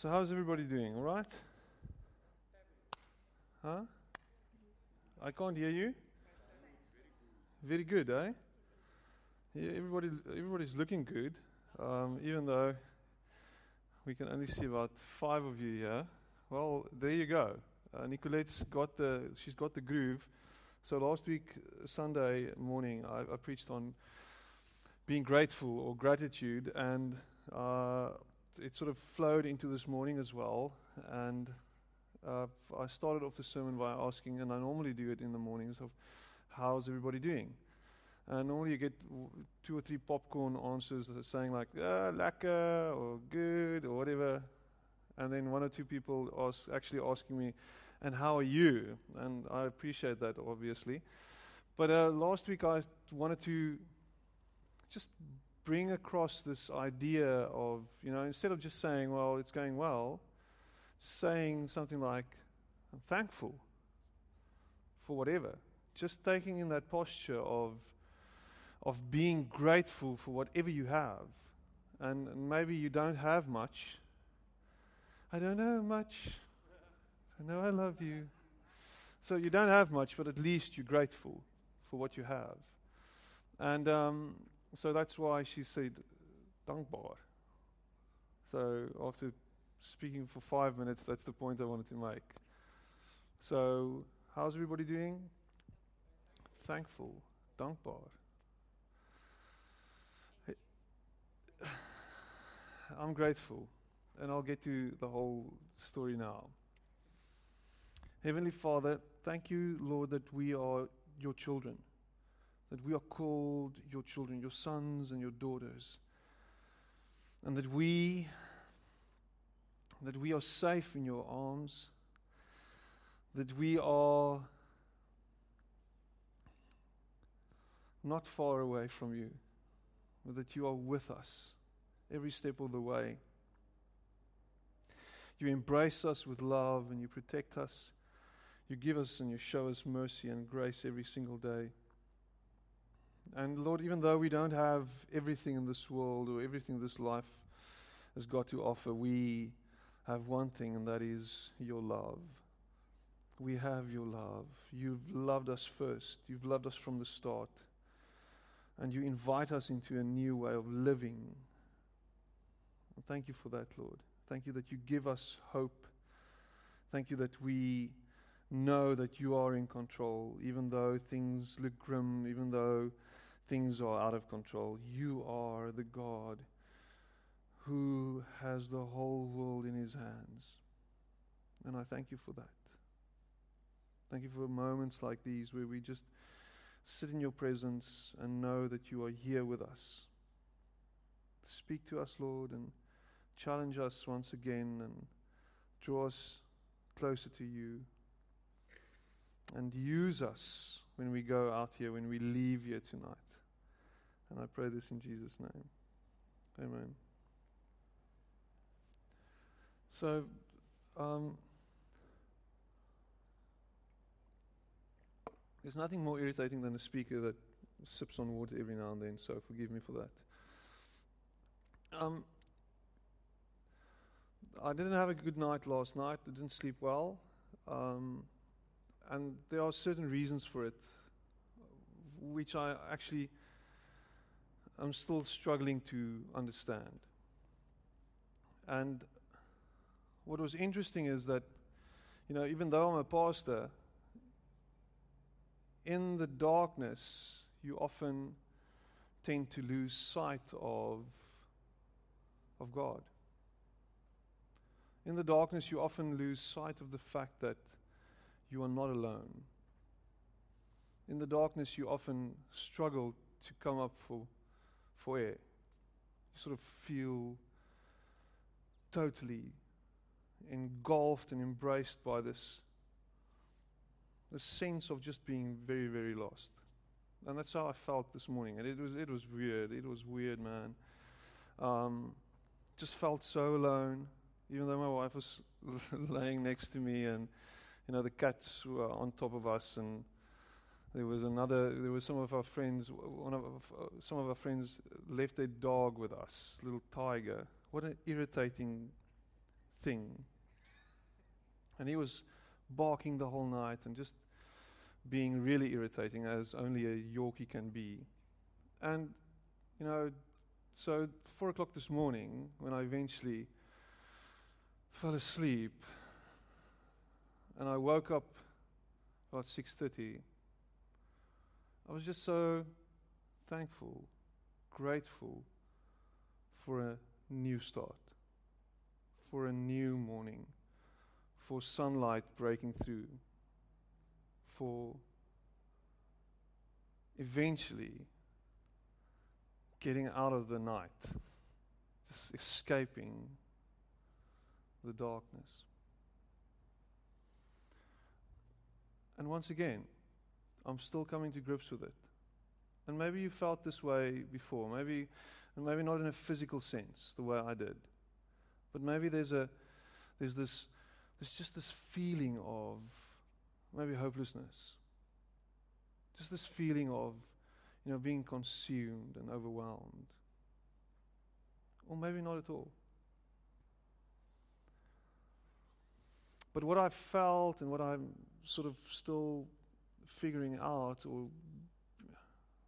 So, how's everybody doing? All right? Huh? I can't hear you. Very good, eh? Yeah, everybody, everybody's looking good, um, even though we can only see about five of you here. Well, there you go. Uh, Nicolette's got the, she's got the groove. So last week, Sunday morning, I, I preached on being grateful or gratitude, and uh, it sort of flowed into this morning as well. And uh, I started off the sermon by asking, and I normally do it in the mornings, of how's everybody doing? And normally you get two or three popcorn answers that are saying like, ah, lekker, or good, or whatever. And then one or two people ask, actually asking me, and how are you? And I appreciate that, obviously. But uh, last week I wanted to just bring across this idea of, you know, instead of just saying, well, it's going well, saying something like, I'm thankful for whatever. Just taking in that posture of, of being grateful for whatever you have. And, and maybe you don't have much. I don't know much. I know I love you. So you don't have much, but at least you're grateful for what you have. And um, so that's why she said, dankbaar. So after speaking for five minutes, that's the point I wanted to make. So, how's everybody doing? Thankful, dankbaar. I'm grateful, and I'll get to the whole story now. Heavenly Father, thank you, Lord, that we are your children, that we are called your children, your sons and your daughters, and that we that we are safe in your arms, that we are not far away from you, but that you are with us every step of the way. You embrace us with love and you protect us. You give us and you show us mercy and grace every single day. And Lord, even though we don't have everything in this world or everything this life has got to offer, we have one thing, and that is your love. We have your love. You've loved us first, you've loved us from the start. And you invite us into a new way of living. And thank you for that, Lord. Thank you that you give us hope. Thank you that we know that you are in control, even though things look grim, even though things are out of control. You are the God who has the whole world in his hands. And I thank you for that. Thank you for moments like these where we just sit in your presence and know that you are here with us. Speak to us, Lord, and challenge us once again and draw us closer to you. And use us when we go out here, when we leave here tonight. And I pray this in Jesus' name. Amen. So, um, there's nothing more irritating than a speaker that sips on water every now and then, so forgive me for that. Um, I didn't have a good night last night, I didn't sleep well, um, and there are certain reasons for it, which I actually am still struggling to understand. And what was interesting is that, you know, even though I'm a pastor, in the darkness, you often tend to lose sight of, of God. In the darkness, you often lose sight of the fact that you are not alone. In the darkness, you often struggle to come up for, for air. You sort of feel totally engulfed and embraced by this, this sense of just being very, very lost. And that's how I felt this morning. And it was, it was weird. It was weird, man. Um, just felt so alone, even though my wife was laying next to me and, you know, the cats were on top of us and there was another, there was some of our friends, one of, uh, some of our friends left their dog with us, little tiger. What an irritating thing. And he was barking the whole night and just being really irritating, as only a Yorkie can be. And, you know, so four o'clock this morning, when I eventually fell asleep, and I woke up about 6:30, I was just so thankful, grateful for a new start, for a new morning, for sunlight breaking through, for eventually getting out of the night, just escaping the darkness. And once again, I'm still coming to grips with it. And maybe you felt this way before, maybe, and maybe not in a physical sense, the way I did. But maybe there's a, there's this, there's just this feeling of maybe hopelessness. Just this feeling of, you know, being consumed and overwhelmed. Or maybe not at all. But what I've felt and what I'm sort of still figuring out or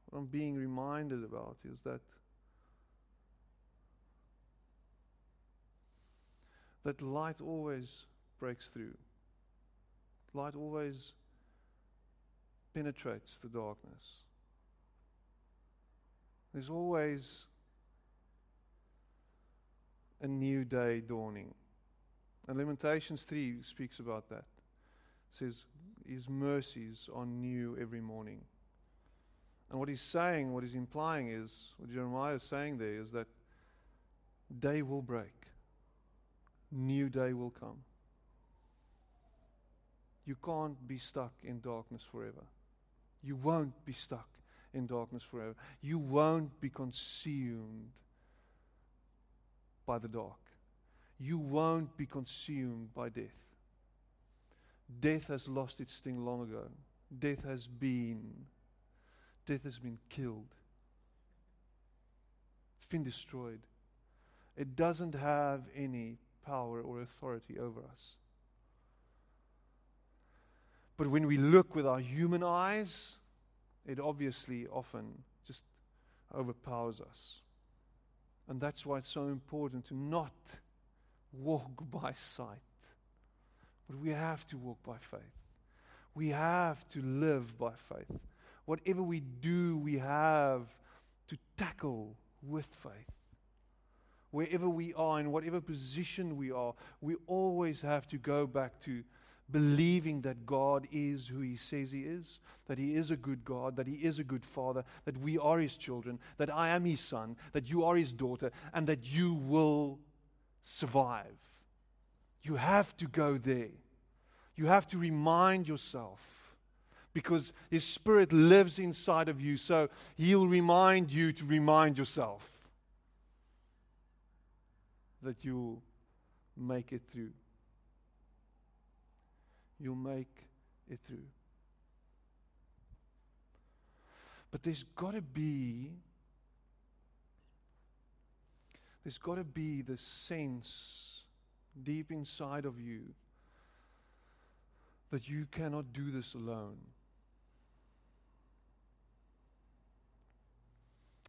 what I'm being reminded about is that that light always breaks through. Light always penetrates the darkness. There's always a new day dawning. And Lamentations 3 speaks about that. Says, His mercies are new every morning. And what he's saying, what he's implying is, what Jeremiah is saying there is that day will break, new day will come. You can't be stuck in darkness forever. You won't be stuck in darkness forever. You won't be consumed by the dark. You won't be consumed by death. Death has lost its sting long ago. Death has been death has been killed. It's been destroyed. It doesn't have any power or authority over us. But when we look with our human eyes, it obviously often just overpowers us. And that's why it's so important to not walk by sight, but we have to walk by faith. We have to live by faith. Whatever we do, we have to tackle with faith. Wherever we are, in whatever position we are, we always have to go back to believing that God is who He says He is, that He is a good God, that He is a good Father, that we are His children, that I am His son, that you are His daughter, and that you will survive. You have to go there. You have to remind yourself because His Spirit lives inside of you, so He'll remind you to remind yourself that you'll make it through you'll make it through. But there's got to be there's got to be the sense deep inside of you that you cannot do this alone.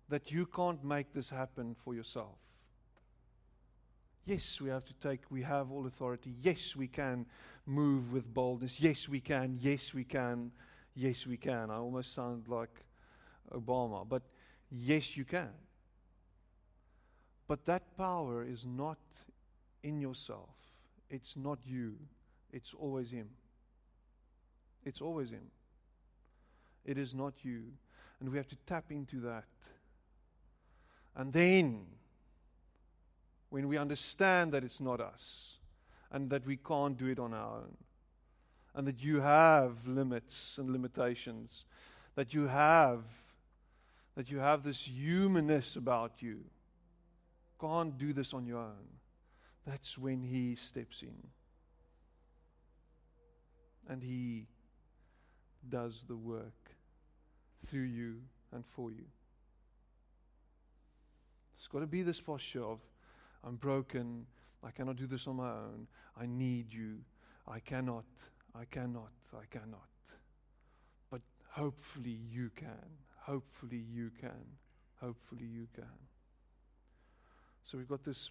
That you can't make this happen for yourself. Yes, we have to take, we have all authority. Yes, we can move with boldness. Yes, we can. Yes, we can. Yes, we can. I almost sound like Obama, but yes, you can. But that power is not in yourself. It's not you. It's always Him. It's always Him. It is not you. And we have to tap into that. And then, when we understand that it's not us, and that we can't do it on our own. And that you have limits and limitations. That you have that you have this humanness about you. Can't do this on your own. That's when he steps in. And he does the work through you and for you. It's got to be this posture of I'm broken I cannot do this on my own. I need you. I cannot. I cannot. I cannot. But hopefully you can. Hopefully you can. Hopefully you can. So we've got this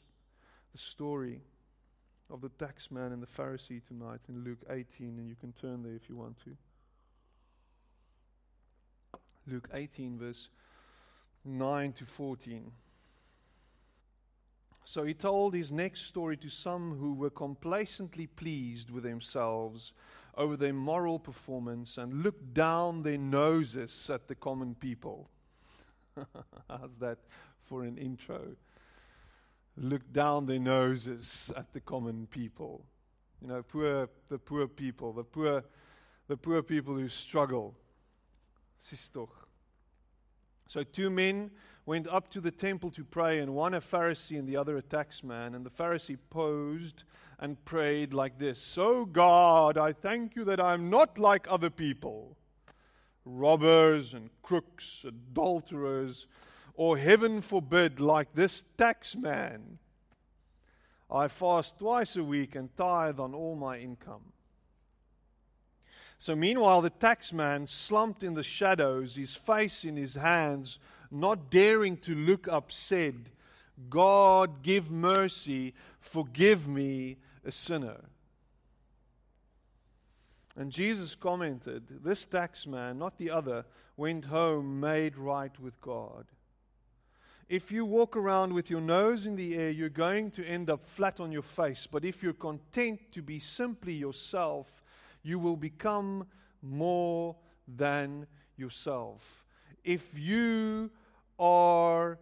the story of the tax man and the Pharisee tonight in Luke 18, and you can turn there if you want to. Luke 18, verse 9 to 14. So he told his next story to some who were complacently pleased with themselves over their moral performance and looked down their noses at the common people. How's that for an intro? Look down their noses at the common people. You know, poor the poor people, the poor the poor people who struggle. Sistoch. So two men went up to the temple to pray, and one a Pharisee and the other a taxman. And the Pharisee posed and prayed like this So, God, I thank you that I am not like other people robbers and crooks, adulterers, or heaven forbid, like this taxman. I fast twice a week and tithe on all my income. So, meanwhile, the taxman slumped in the shadows, his face in his hands, not daring to look up, said, God, give mercy, forgive me, a sinner. And Jesus commented, This taxman, not the other, went home made right with God. If you walk around with your nose in the air, you're going to end up flat on your face. But if you're content to be simply yourself, you will become more than yourself. If you are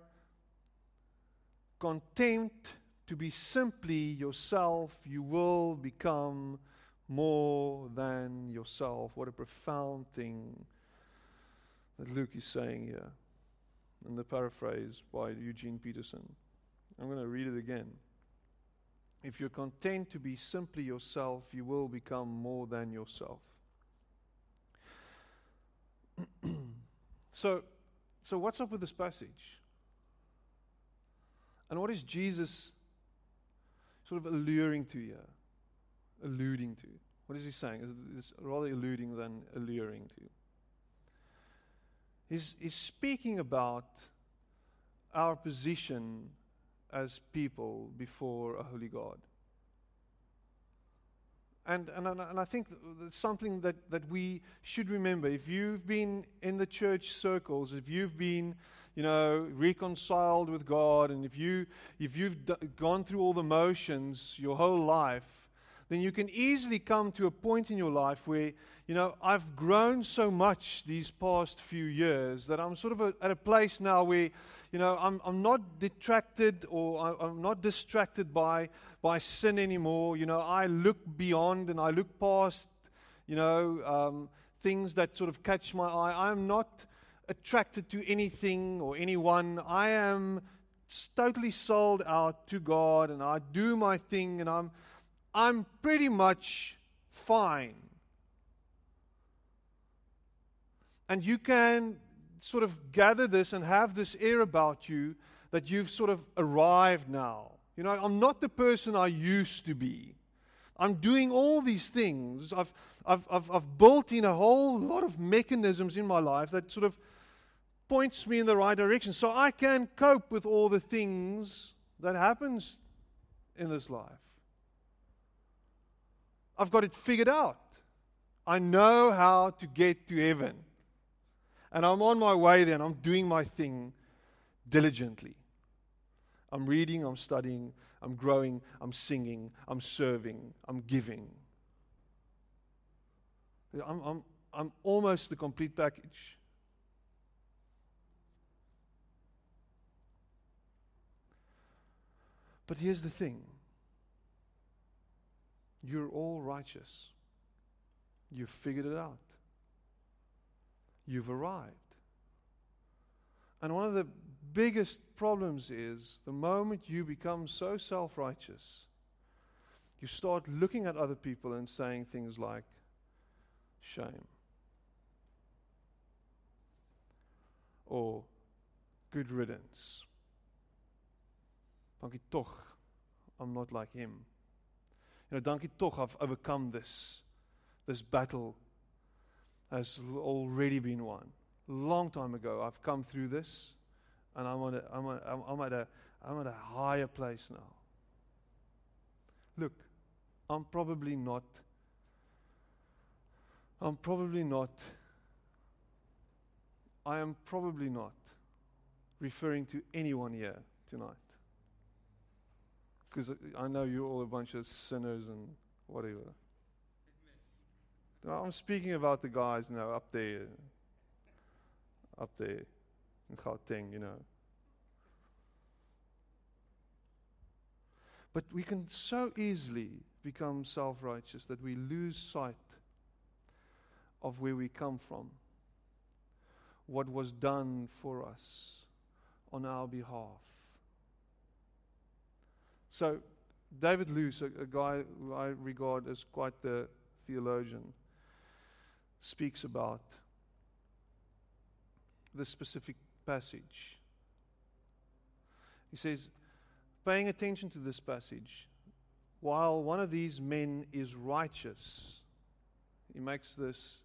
content to be simply yourself, you will become more than yourself. What a profound thing that Luke is saying here. In the paraphrase by Eugene Peterson. I'm going to read it again. If you're content to be simply yourself, you will become more than yourself. so, so, what's up with this passage? And what is Jesus sort of alluring to here? Alluding to? What is he saying? It's rather alluding than alluring to. He's, he's speaking about our position as people before a holy God. And, and, and I think that's something that, that we should remember. If you've been in the church circles, if you've been, you know, reconciled with God, and if, you, if you've d- gone through all the motions your whole life, then you can easily come to a point in your life where, you know, I've grown so much these past few years that I'm sort of a, at a place now where, you know, I'm, I'm not detracted or I, I'm not distracted by, by sin anymore. You know, I look beyond and I look past, you know, um, things that sort of catch my eye. I'm not attracted to anything or anyone. I am totally sold out to God and I do my thing and I'm I'm pretty much fine. And you can sort of gather this and have this air about you that you've sort of arrived now. You know, I'm not the person I used to be. I'm doing all these things. I've, I've, I've, I've built in a whole lot of mechanisms in my life that sort of points me in the right direction. So I can cope with all the things that happens in this life. I've got it figured out. I know how to get to heaven. And I'm on my way there and I'm doing my thing diligently. I'm reading, I'm studying, I'm growing, I'm singing, I'm serving, I'm giving. I'm, I'm, I'm almost the complete package. But here's the thing you're all righteous. You've figured it out. You've arrived. And one of the biggest problems is the moment you become so self righteous, you start looking at other people and saying things like, shame. Or good riddance. Tog I'm not like him. You know, dankie tog I've overcome this. This battle has already been won. Long time ago, I've come through this, and I'm, on a, I'm, on, I'm, I'm, at a, I'm at a higher place now. Look, I'm probably not. I'm probably not. I am probably not referring to anyone here tonight. Because I know you're all a bunch of sinners and whatever. I'm speaking about the guys, you know, up there, up there in Gauteng, you know. But we can so easily become self righteous that we lose sight of where we come from, what was done for us on our behalf. So, David Lose, a, a guy who I regard as quite the theologian, speaks about this specific passage. He says, paying attention to this passage, while one of these men is righteous, he makes this,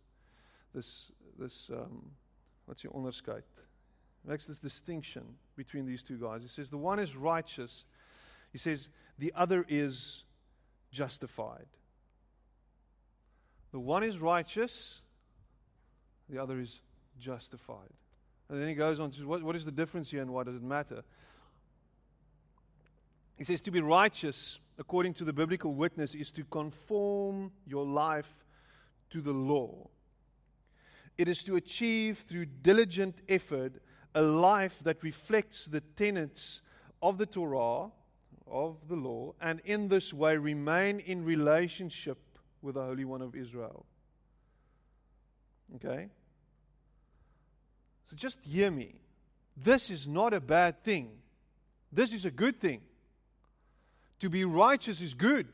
this, this um, what's your onderscheid? makes this distinction between these two guys. He says the one is righteous, he says the other is justified. The one is righteous, the other is justified. And then he goes on to what, what is the difference here and why does it matter? He says to be righteous, according to the biblical witness, is to conform your life to the law. It is to achieve through diligent effort a life that reflects the tenets of the Torah, of the law, and in this way remain in relationship with the Holy One of Israel. Okay? So just hear me. This is not a bad thing. This is a good thing. To be righteous is good.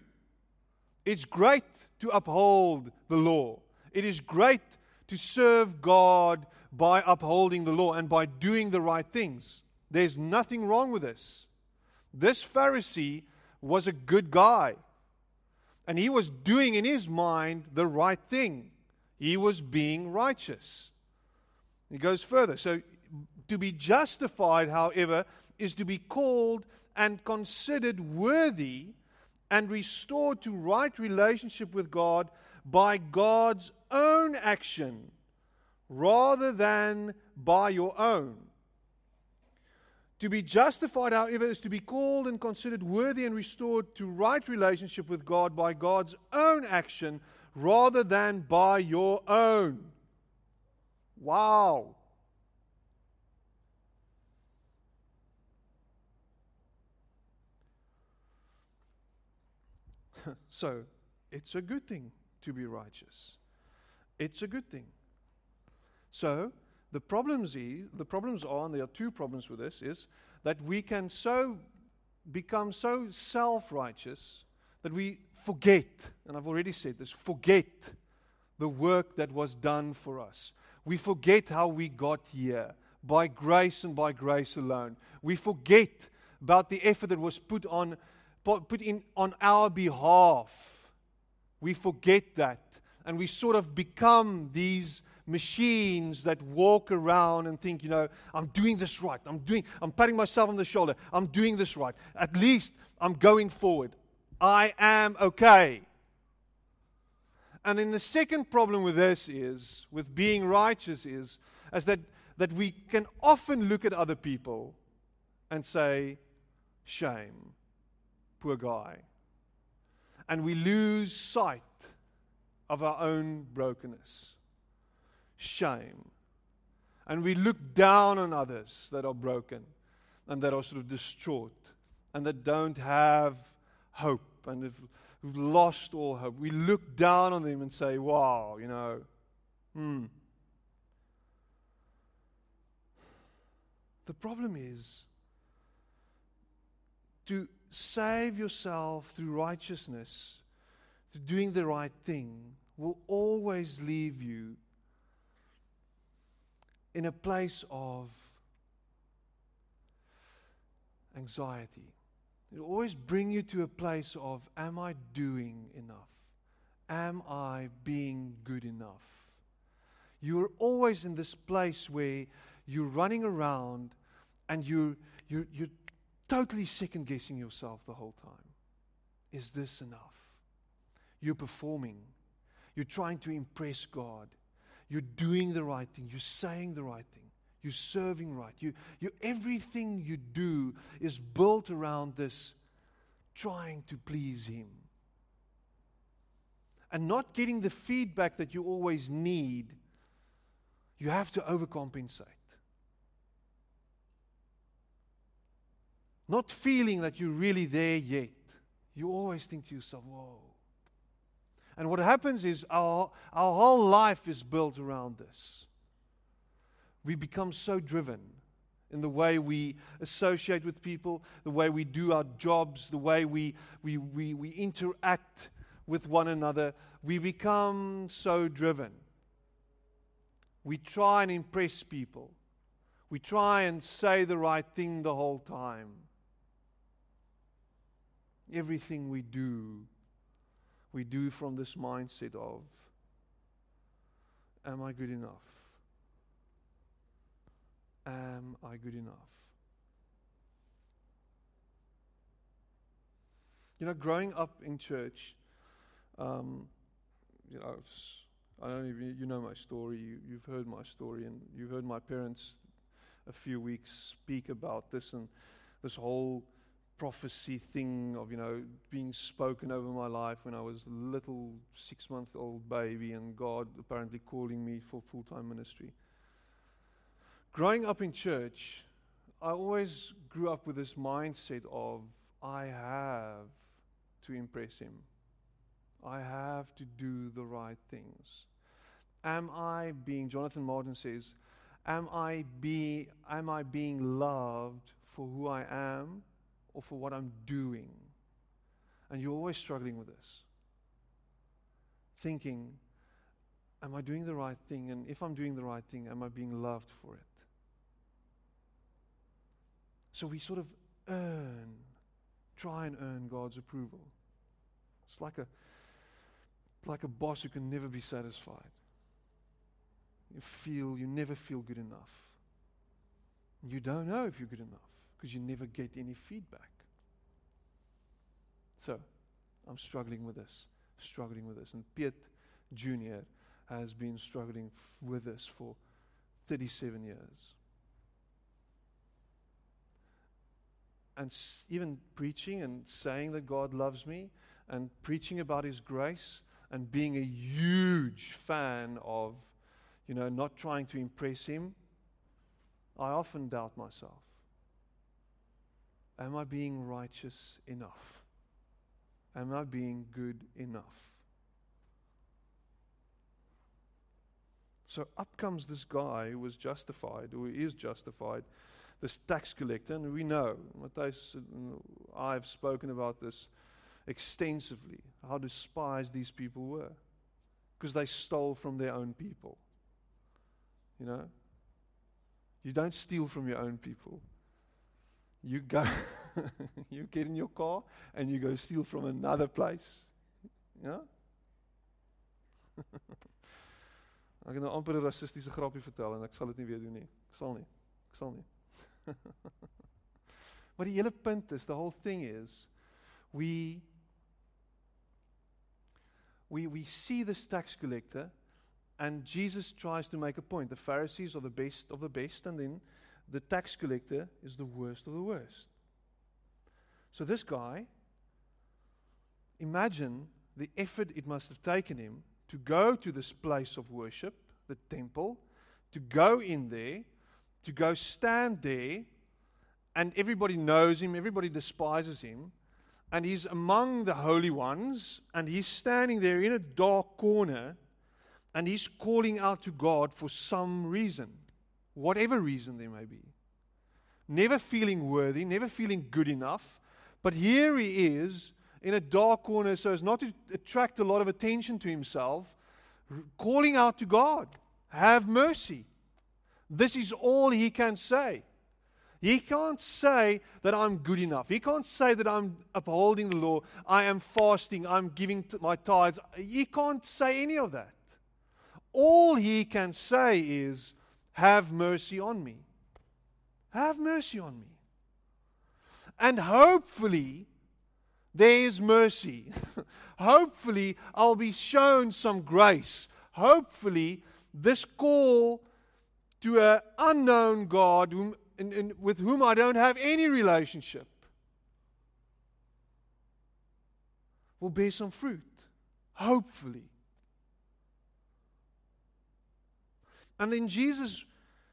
It's great to uphold the law. It is great to serve God by upholding the law and by doing the right things. There's nothing wrong with this. This Pharisee was a good guy. And he was doing in his mind the right thing. He was being righteous. He goes further. So, to be justified, however, is to be called and considered worthy and restored to right relationship with God by God's own action rather than by your own. To be justified, however, is to be called and considered worthy and restored to right relationship with God by God's own action rather than by your own. Wow. so, it's a good thing to be righteous. It's a good thing. So, the problems, is, the problems are, and there are two problems with this, is that we can so become so self righteous that we forget, and I've already said this, forget the work that was done for us. We forget how we got here by grace and by grace alone. We forget about the effort that was put on put in on our behalf. We forget that and we sort of become these machines that walk around and think, you know, I'm doing this right. I'm doing I'm patting myself on the shoulder. I'm doing this right. At least I'm going forward. I am okay. And then the second problem with this is, with being righteous, is, is that, that we can often look at other people and say, shame, poor guy. And we lose sight of our own brokenness shame. And we look down on others that are broken and that are sort of distraught and that don't have hope and have, who've lost all hope. We look down on them and say, wow, you know, hmm. The problem is to save yourself through righteousness, through doing the right thing, will always leave you in a place of anxiety, It'll always bring you to a place of, Am I doing enough? Am I being good enough? You're always in this place where you're running around and you're, you're, you're totally second guessing yourself the whole time. Is this enough? You're performing, you're trying to impress God, you're doing the right thing, you're saying the right thing. You're serving right. You, you, everything you do is built around this trying to please Him. And not getting the feedback that you always need, you have to overcompensate. Not feeling that you're really there yet. You always think to yourself, whoa. And what happens is our, our whole life is built around this we become so driven in the way we associate with people, the way we do our jobs, the way we, we, we, we interact with one another. We become so driven. We try and impress people. We try and say the right thing the whole time. Everything we do, we do from this mindset of, Am I good enough? Am I good enough? You know, growing up in church, um, you know, I don't even—you you know my story. You, you've heard my story, and you've heard my parents a few weeks speak about this and this whole prophecy thing of you know being spoken over my life when I was a little six month old baby, and God apparently calling me for full time ministry growing up in church, I always grew up with this mindset of I have to impress him. I have to do the right things. Am I being Jonathan Martin says, am I be am I being loved for who I am or for what I'm doing? And you're always struggling with this. Thinking, am I doing the right thing? And if I'm doing the right thing, am I being loved for it? So we sort of earn, try and earn God's approval. It's like a, like a boss who can never be satisfied. You feel, you never feel good enough. You don't know if you're good enough because you never get any feedback. So, I'm struggling with this, struggling with this. And Piet Jr. has been struggling f- with this for 37 years. and even preaching and saying that God loves me and preaching about His grace and being a huge fan of, you know, not trying to impress Him, I often doubt myself. Am I being righteous enough? Am I being good enough? So up comes this guy who was justified, who is justified this tax collector, and we know, Matthias, I've spoken about this extensively, how despised these people were, because they stole from their own people. You know? You don't steal from your own people. You go, you get in your car and you go steal from another place. Ja? ek gaan nou amper 'n rassistiese grapjie vertel en ek sal dit nie weer doen nie. Ek sal nie. Ek sal nie. maar die hele punt is the whole thing is we we we see this tax collector and Jesus tries to make a point the Pharisees are the best of the best and then the tax collector is the worst of the worst. So this guy imagine the effort it must have taken him to go to this place of worship the temple to go in there to go stand there, and everybody knows him, everybody despises him, and he's among the holy ones, and he's standing there in a dark corner, and he's calling out to God for some reason, whatever reason there may be. Never feeling worthy, never feeling good enough, but here he is in a dark corner so as not to attract a lot of attention to himself, calling out to God, Have mercy. This is all he can say. He can't say that I'm good enough. He can't say that I'm upholding the law. I am fasting. I'm giving my tithes. He can't say any of that. All he can say is, Have mercy on me. Have mercy on me. And hopefully, there is mercy. hopefully, I'll be shown some grace. Hopefully, this call to an unknown God whom, in, in, with whom I don't have any relationship will bear some fruit. Hopefully. And then Jesus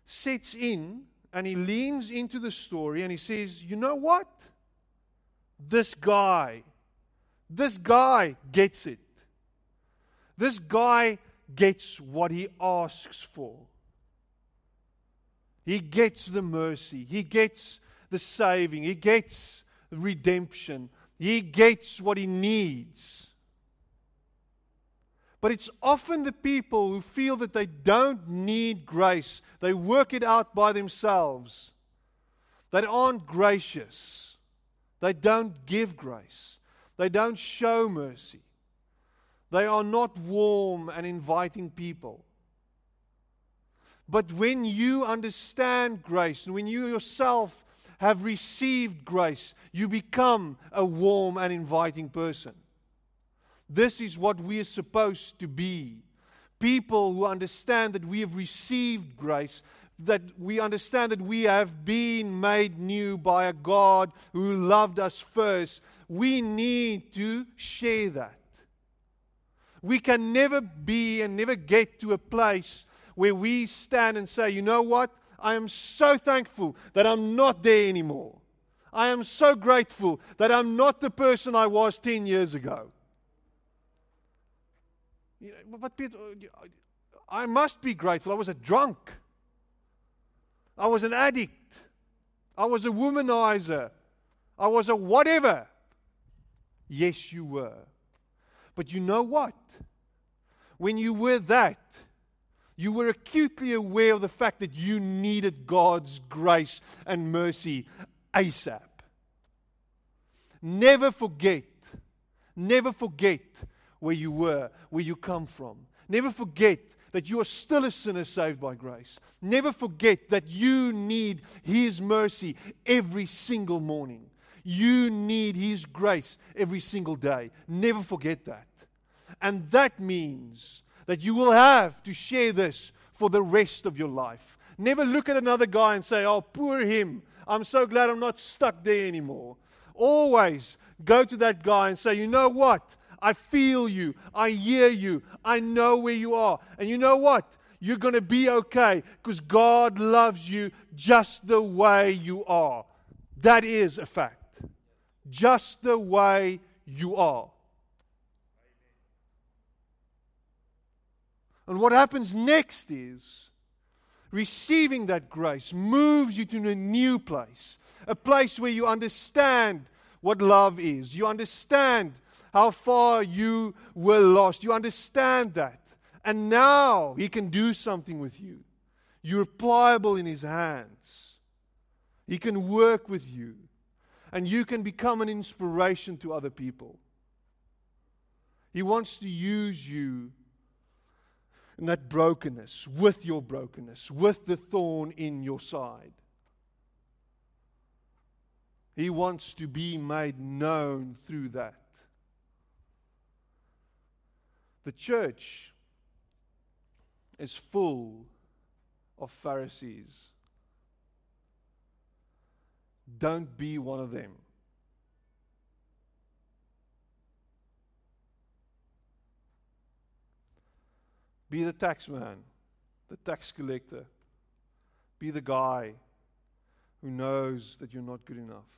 sets in and he leans into the story and he says, You know what? This guy, this guy gets it. This guy gets what he asks for. He gets the mercy, he gets the saving, he gets redemption, he gets what he needs. But it's often the people who feel that they don't need grace, they work it out by themselves, They aren't gracious. They don't give grace, they don't show mercy. They are not warm and inviting people. But when you understand grace and when you yourself have received grace, you become a warm and inviting person. This is what we are supposed to be. People who understand that we have received grace, that we understand that we have been made new by a God who loved us first. We need to share that. We can never be and never get to a place where we stand and say, you know what? I am so thankful that I'm not there anymore. I am so grateful that I'm not the person I was 10 years ago. But Peter, uh, I must be grateful. I was a drunk. I was an addict. I was a womanizer. I was a whatever. Yes, you were. But you know what? When you were that, you were acutely aware of the fact that you needed God's grace and mercy ASAP. Never forget, never forget where you were, where you come from. Never forget that you are still a sinner saved by grace. Never forget that you need His mercy every single morning. You need His grace every single day. Never forget that. And that means that you will have to share this for the rest of your life. Never look at another guy and say, Oh, poor him. I'm so glad I'm not stuck there anymore. Always go to that guy and say, You know what? I feel you. I hear you. I know where you are. And you know what? You're going to be okay because God loves you just the way you are. That is a fact. Just the way you are. And what happens next is receiving that grace moves you to a new place, a place where you understand what love is. You understand how far you were lost. You understand that. And now He can do something with you. You're pliable in His hands. He can work with you. And you can become an inspiration to other people. He wants to use you in that brokenness, with your brokenness, with the thorn in your side. He wants to be made known through that. The church is full of Pharisees. Don't be one of them. Be the tax man, the tax collector. Be the guy who knows that you're not good enough,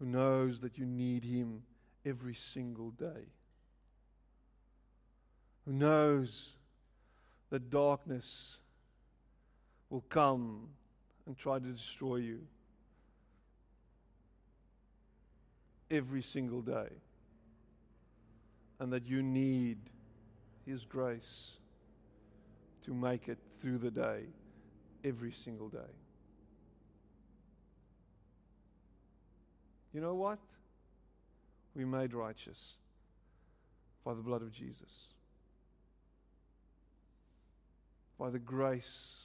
who knows that you need him every single day who knows that darkness will come and try to destroy you every single day, and that you need His grace to make it through the day, every single day. You know what? We made righteous by the blood of Jesus. By the grace,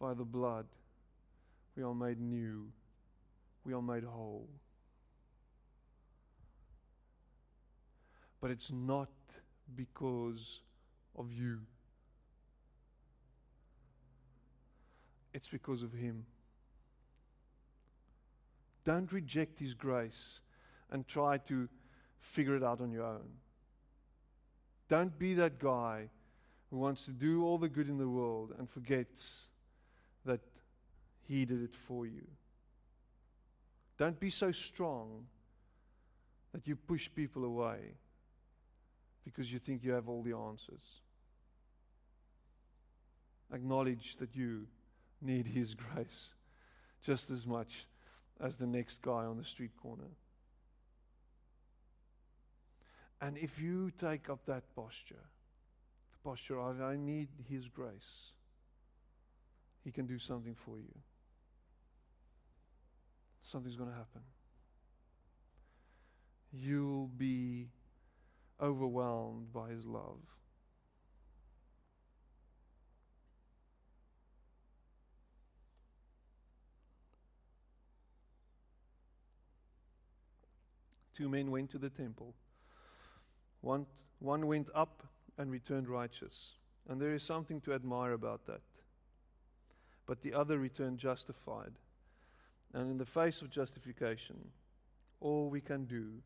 by the blood, we are made new. We are made whole. But it's not because of you. It's because of Him. Don't reject His grace and try to figure it out on your own. Don't be that guy who wants to do all the good in the world and forgets that He did it for you. Don't be so strong that you push people away because you think you have all the answers. Acknowledge that you need His grace just as much as the next guy on the street corner. And if you take up that posture, posture of, I need His grace, He can do something for you. Something's going to happen. You'll be overwhelmed by His love. Two men went to the temple. One, one went up and returned righteous. And there is something to admire about that. But the other returned justified. And in the face of justification, all we can do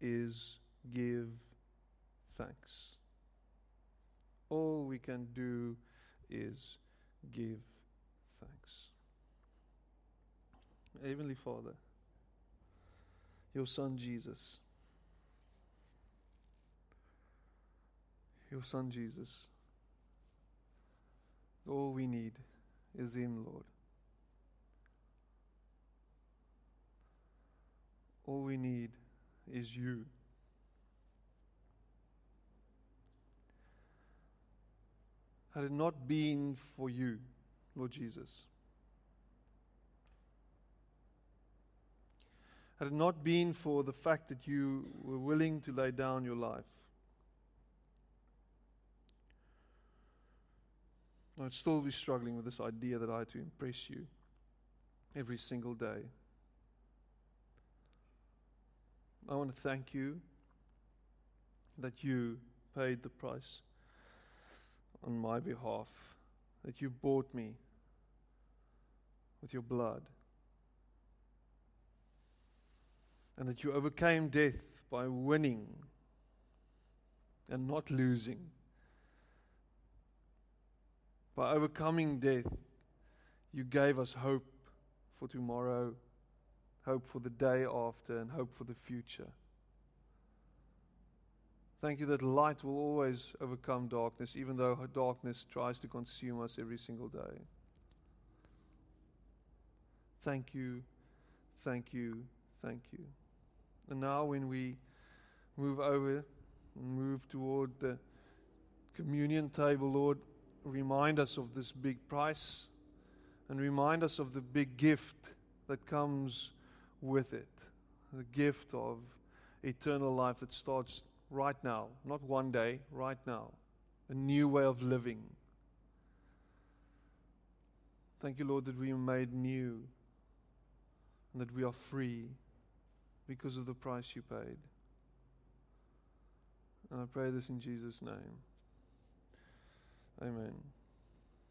is give thanks. All we can do is give thanks. Heavenly Father, your Son Jesus, your Son Jesus, all we need is Him, Lord. All we need is you. Had it not been for you, Lord Jesus, had it not been for the fact that you were willing to lay down your life, I'd still be struggling with this idea that I had to impress you every single day. I want to thank you that you paid the price on my behalf, that you bought me with your blood, and that you overcame death by winning and not losing. By overcoming death, you gave us hope for tomorrow, hope for the day after, and hope for the future. Thank you that light will always overcome darkness, even though darkness tries to consume us every single day. Thank you, thank you, thank you. And now, when we move over and move toward the communion table, Lord, remind us of this big price and remind us of the big gift that comes with it the gift of eternal life that starts right now, not one day, right now. A new way of living. Thank you, Lord, that we are made new and that we are free because of the price you paid. And I pray this in Jesus' name. Amen.